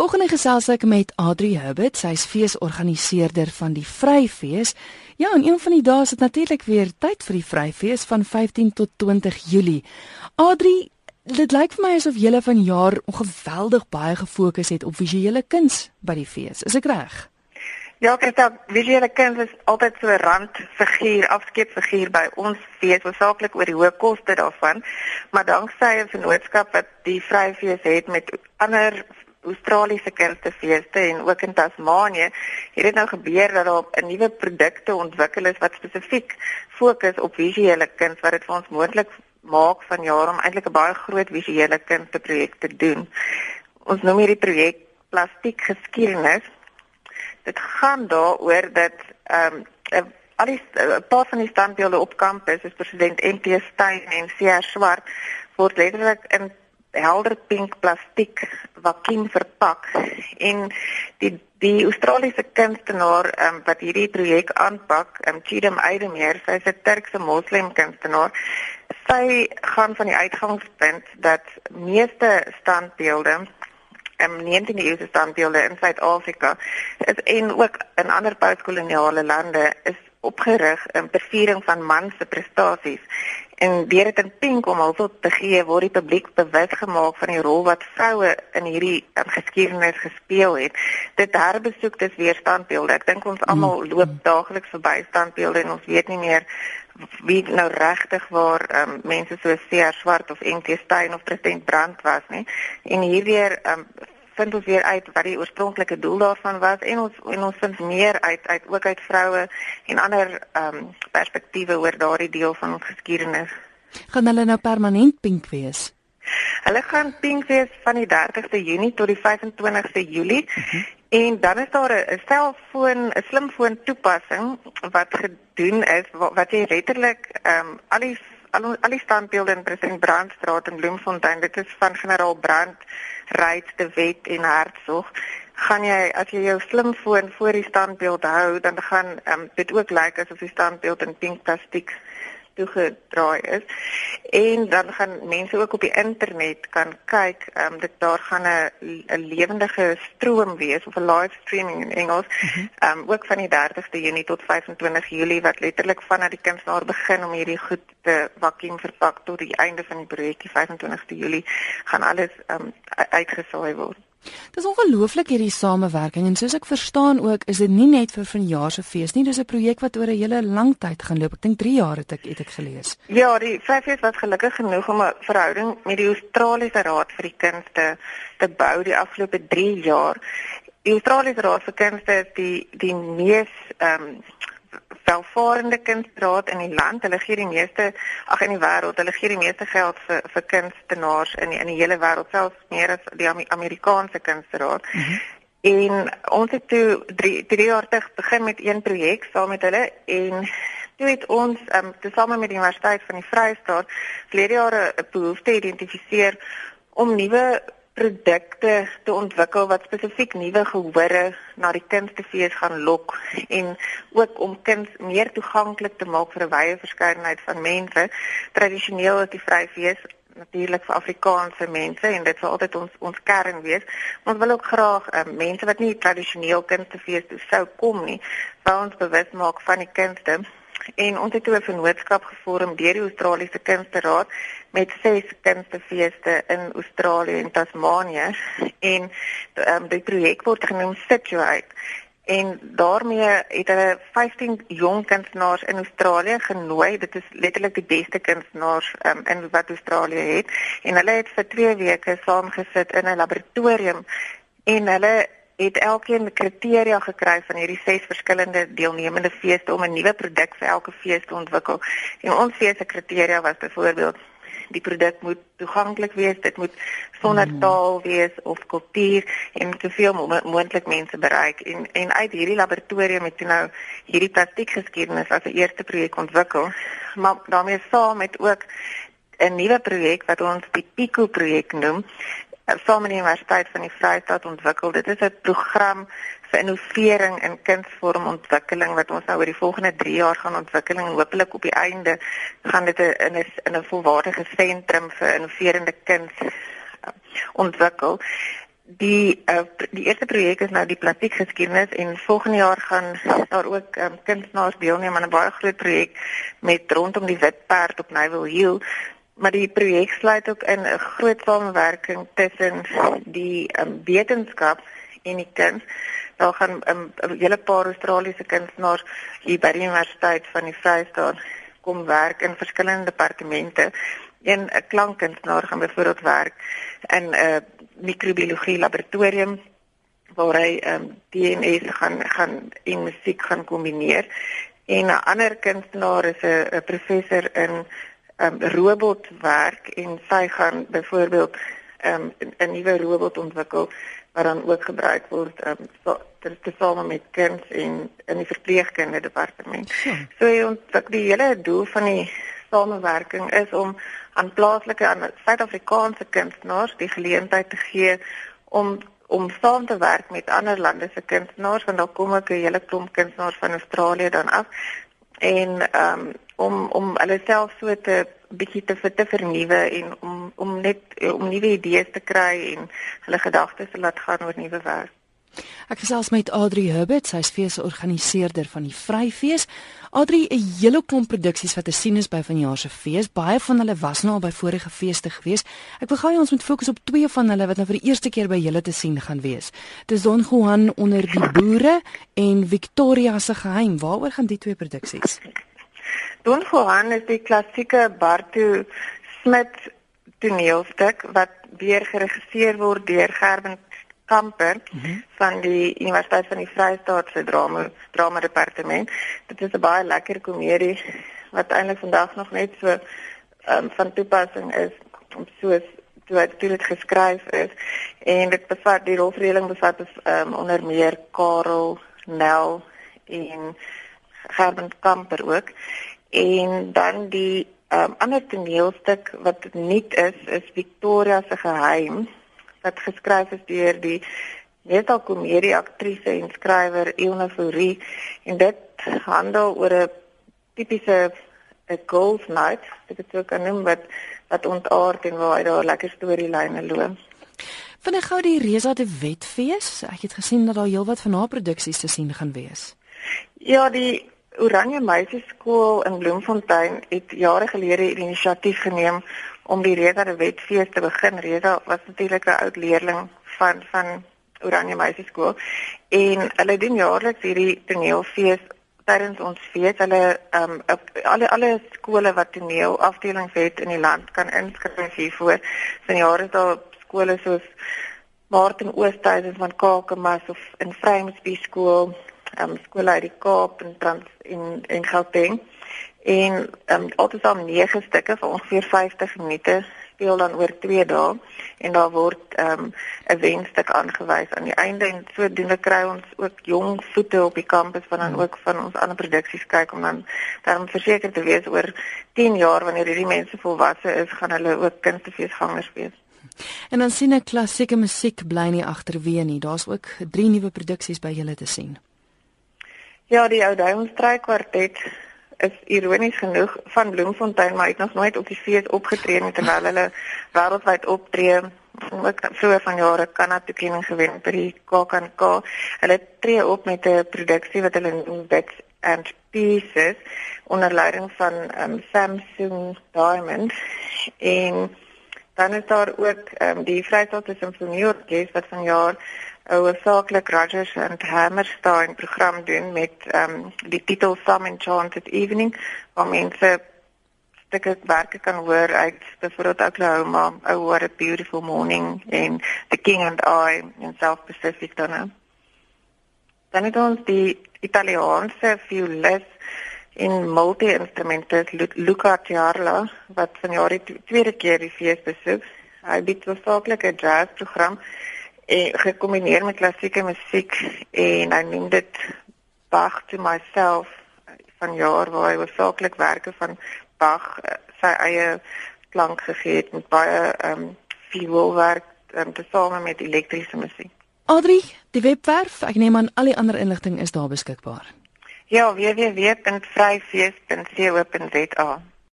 Volgende gesels ek met Adri Hubbard, sy is feesorganiseerder van die Vryfees. Ja, en een van die dae is dit natuurlik weer tyd vir die Vryfees van 15 tot 20 Julie. Adri, dit lyk vir my asof julle vanjaar ongeweldig baie gefokus het op visuele kuns by die fees. Is ek reg? Ja, kyk dan, visuele kuns is altyd so 'n randfiguur, afskeidfiguur by ons fees, hoofsaaklik oor die hoë koste daarvan. Maar danksy 'n vennootskap wat die Vryfees het met ander Australiese kunstefeeste en ook in Tasmanië, het dit nou gebeur dat daar 'n nuwe produkte ontwikkel is wat spesifiek fokus op visuele kuns wat dit vir ons moontlik maak van jaar om eintlik 'n baie groot visuele kunsteprojek te doen. Ons noem hierdie projek Plastiek Geskiedenis. Dit gaan daaroor dat ehm um, al die 'n paar van die standbeelde op kampus, is president MP Steyn en CR Swart word letterlik in helder pink plastiek vakuum verpak en die die Australiese kunstenaar um, wat hierdie projek aanpak, um, Chidam Eidemeer, sy is 'n Turkse moslim kunstenaar. Sy gaan van die uitgangspunt dat meeste standbeelde en um, 19de eeuse standbeelde in Suid-Afrika is en ook in ander postkoloniale lande is opgerig in beviering van man se prestasies en deur dit in pink om hulp te gee word die publiek bewus gemaak van die rol wat vroue in hierdie um, geskiedenis gespeel het. Dit herbesoek dis weer standbeelde. Ek dink ons almal mm. loop daagliks verby standbeelde en ons weet nie meer wie nou regtig waar um, mense soos C.R. Swart of N.T. Steyn of president Brandt was nie. En hier weer um, vind ons weer uit wat die oorspronklike doel daarvan was en ons en ons vind meer uit uit ook uit vroue en ander ehm um, perspektiewe oor daardie deel van ons geskiedenis. Gaan hulle nou permanent pink wees? Hulle gaan pink wees van die 30ste Junie tot die 25ste Julie. Uh mhm. -huh. En dan is daar 'n selfoon, 'n slimfoon toepassing wat gedoen is wat, wat jy letterlik ehm um, al die al, al die standbeelde in President Brandstraat in Bloemfontein, dit is van generaal Brand Ryds te Wet en Hertsog, gaan jy as jy jou slimfoon voor die standbeeld hou, dan gaan um, dit ook lyk asof die standbeeld in pink plastiek toegedraai is. En dan gaan mense ook op die internet kan kyk, ehm um, dit daar gaan 'n 'n lewendige stroom wees of 'n live streaming in Engels, mhm. ehm um, ook van die 30ste Junie tot 25 Julie wat letterlik vanaf die kunstenaar begin om hierdie goed te vakuum verpak tot die einde van die projek die 25ste Julie gaan alles ehm um, uitgesaai word. Dis ongelooflik hierdie samewerking en soos ek verstaan ook is dit nie net vir vanjaar se fees nie, dis 'n projek wat oor 'n hele lang tyd gaan loop. Ek dink 3 jaar het ek het ek gelees. Ja, die Vryfees was gelukkig genoeg om 'n verhouding met die Australiese Raad vir die Kunste te bou die afgelope 3 jaar. Die Australiese Raad vir Kunste is die die mees ehm um, welvarende kunstraad in die land. Hulle gee die meeste ag in die wêreld, hulle gee die meeste geld vir vir kunstenaars in die, in die hele wêreld, selfs meer as die Amerikaanse kunstraad. Mm -hmm. En ons het toe 3 3 jaar terug begin met een projek saam met hulle en toe het ons um, tesame met die Universiteit van die Vrye State vlede jare 'n behoefte identifiseer om nuwe produkte te ontwikkel wat spesifiek nuwe gehore na die kunstefees gaan lok en ook om kuns meer toeganklik te maak vir 'n wye verskeidenheid van mense. Tradisioneel is die Vryfees natuurlik vir Afrikaanse mense en dit sal altyd ons ons kern wees. Ons wil ook graag um, mense wat nie tradisioneel kunstefees toe sou kom nie, wou ons bewus maak van die kunste en ons het 'n vennootskap gevorm deur die Australiese Kunsteraad met ses kunstefeeste in Australië en Tasmanië. En um, die projek word genoem Situate. En daarmee het hulle 15 jong kunstenaars in Australië genooi. Dit is letterlik die beste kunstenaars um, in wat Australië het. En hulle het vir 2 weke saamgesit in 'n laboratorium. En hulle het elkeen kriteria gekry van hierdie ses verskillende deelnemende feeste om 'n nuwe produk vir elke fees te ontwikkel. En ons fees se kriteria was byvoorbeeld die produk moet toeganklik wees, dit moet sonder mm. taal wees of kultuur en soveel mo moontlik mense bereik. En en uit hierdie laboratorium het nou hierdie plastiek geskiedenis as 'n eerste projek ontwikkel. Maar daarmee saam met ook 'n nuwe projek wat ons die Pico projek noem saam met die Universiteit van die Vrystaat ontwikkel. Dit is 'n program vir innovering in kunsvormontwikkeling wat ons nou oor die volgende 3 jaar gaan ontwikkel en hopelik op die einde gaan dit in 'n in 'n volwaardige sentrum vir innoverende kuns uh, ontwikkel. die uh, die eerste projek is nou die plastiek geskiedenis en volgende jaar gaan daar ook um, kunstenaars deelneem aan 'n baie groot projek met rondom die wit perd op Nyville Hill maar die projek sluit ook in 'n groot samewerking tussen die um, wetenskap en die kuns daar gaan 'n um, hele paar Australiese kunstenaars hier by die Universiteit van die Vrystaat kom werk in verskillende departemente. Een 'n klankkunstenaar gaan byvoorbeeld werk in 'n uh, microbiologie laboratorium waar hy um, DNA gaan gaan en musiek gaan kombineer. En 'n ander kunstenaar is 'n professor in um, robotwerk en sy gaan byvoorbeeld um, 'n nuwe robot ontwikkel wat dan ook gebruik word um, so, tesame met kinders en in die verpleegkundige departement. Ja. So ons die hele doel van die samewerking is om aan plaaslike aan Suid-Afrikaanse kunstenaars die geleentheid te gee om om saam te werk met ander lande se kunstenaars want dan kom ek 'n hele klomp kunstenaars van Australië dan af en um, om om hulle self so te bietjie te te vernuwe en om om net om nuwe idees te kry en hulle gedagtes te laat gaan oor nuwe werk. Ek gesels met Adri Herbert, sy is feesorganiseerder van die Vryfees. Adri, 'n hele klomp produksies wat te sien is by vanjaar se fees. Baie van hulle was nou al by vorige feeste gewees. Ek wil gou ons moet fokus op twee van hulle wat nou vir die eerste keer by julle te sien gaan wees. Dis Don Juan onder die boere en Victoria se geheim. Waaroor gaan die twee produksies? Don Juan is die klassieke Bartu Smit toneelstuk wat weer geregisseer word deur Gerben Kamper mm -hmm. van die Universiteit van die Vrystaat se drama drama departement. Dit is 'n baie lekker komedie wat eintlik vandag nog net so um, van toepassing is om soos toe dit geskryf is en dit bevat die rolverdeling bevat is um, onder meer Karel, Nel en Gerben Kamper ook. En dan die um, ander toneelstuk wat nuut is is Victoria se geheim wat geskryf is deur die meestal komedie aktrise en skrywer Ilna Fourie en dit handel oor 'n tipiese 'n golf night dit is ook 'n noem wat wat ontaard en waar hy daar lekker storielyne loop. Vinnig gou die Reza de Wetfees. Ek het gesien dat daar heelwat van haar produksies te sien gaan wees. Ja, die Oranje Meisieskool in Bloemfontein het jare gelede 'n inisiatief geneem om die Reda de Wetfees te begin. Reda was natuurlik 'n oud leerling van van Oranje Meisieskool en hulle doen jaarliks hierdie toneelfees tydens ons fees. Hulle ehm um, alle alle skole wat toneelafdelings het in die land kan inskryf hiervoor. Sin jare is daar skole soos Martin Oosthuizen van Kakamas of in Vryheidsby skool ehm um, skole uit die Kaap en Trans en en Gauteng. En ehm um, altesaam 9 stukke vir ongeveer 50 minute speel dan oor 2 dae en daar word ehm um, 'n wenstuk aangewys aan die einde en sodoende kry ons ook jong voete op die kampus van dan ook van ons ander produksies kyk om dan dan verseker te wees oor 10 jaar wanneer hierdie mense volwasse is, gaan hulle ook kunstefeesgangers wees. En dan sien ek klassieke musiek bly nie agterweë nie. Daar's ook drie nuwe produksies by julle te sien. Ja, die ou Duimstryk kwartet is ironies genoeg van Bloemfontein maar het nog nooit op die fees opgetree nie terwyl hulle wêreldwyd optree. Ook vroeër van jare kan dit toekenning gewen by die KAKNK. Hulle tree op met 'n produksie wat hulle noem Bits and Pieces onder leiding van um, Samsung Diamond en dan is daar ook um, die Vrystaatse Simfonieorkes wat vanjaar hoofsaaklik Rogers and Hammerstein program doen met ehm um, die titel Some Enchanted Evening waar mense stukke werke kan hoor uit byvoorbeeld Oklahoma, Oh What a Beautiful Morning en The King and I in South Pacific dan. Dan het ons die Italiaanse violis en multi-instrumentist Luca Ciarla wat vanjaar die tweede keer die fees besoek. Hy bied hoofsaaklik 'n jazzprogram en gekombineer met klassieke musiek en hy noem dit Bach to myself van jaar waar hy hoofsaaklik werke van Bach eh, sy eie klank gegee het met baie ehm um, vioolwerk um, tesame met elektriese musiek. Adri, die webwerf, ek neem aan al die ander inligting is daar beskikbaar. Ja, www.vryfees.co.za